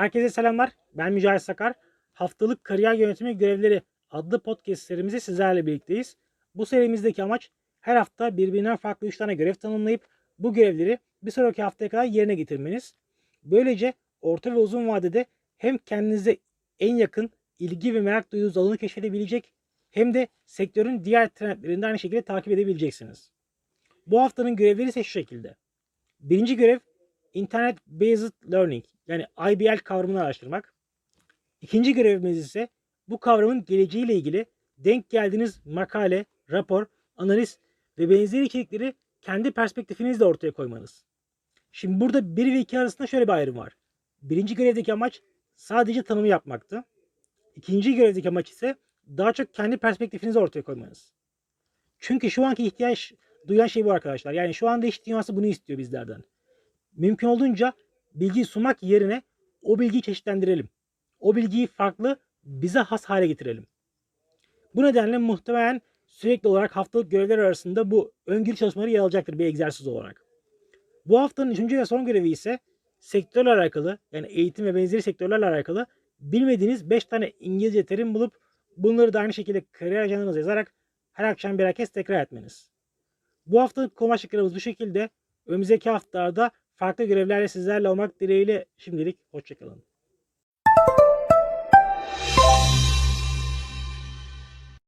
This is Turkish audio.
Herkese selamlar. Ben Mücahit Sakar. Haftalık kariyer yönetimi görevleri adlı podcast serimizi sizlerle birlikteyiz. Bu serimizdeki amaç her hafta birbirinden farklı 3 tane görev tanımlayıp bu görevleri bir sonraki haftaya kadar yerine getirmeniz. Böylece orta ve uzun vadede hem kendinize en yakın ilgi ve merak duyduğunuz alanı keşfedebilecek hem de sektörün diğer trendlerini de aynı şekilde takip edebileceksiniz. Bu haftanın görevleri ise şu şekilde. Birinci görev Internet Based Learning yani IBL kavramını araştırmak. İkinci görevimiz ise bu kavramın geleceğiyle ilgili denk geldiğiniz makale, rapor, analiz ve benzeri içerikleri kendi perspektifinizle ortaya koymanız. Şimdi burada 1 ve 2 arasında şöyle bir ayrım var. Birinci görevdeki amaç sadece tanımı yapmaktı. İkinci görevdeki amaç ise daha çok kendi perspektifinizi ortaya koymanız. Çünkü şu anki ihtiyaç duyan şey bu arkadaşlar. Yani şu anda iş dünyası bunu istiyor bizlerden. Mümkün olduğunca bilgi sunmak yerine o bilgiyi çeşitlendirelim. O bilgiyi farklı, bize has hale getirelim. Bu nedenle muhtemelen sürekli olarak haftalık görevler arasında bu öngörü çalışmaları yer alacaktır bir egzersiz olarak. Bu haftanın üçüncü ve son görevi ise sektörle alakalı yani eğitim ve benzeri sektörlerle alakalı bilmediğiniz 5 tane İngilizce terim bulup bunları da aynı şekilde kariyer ajandanıza yazarak her akşam birer kez tekrar etmeniz. Bu haftalık konu başlıklarımız bu şekilde. Önümüzdeki haftalarda farklı görevlerle sizlerle olmak dileğiyle şimdilik hoşçakalın.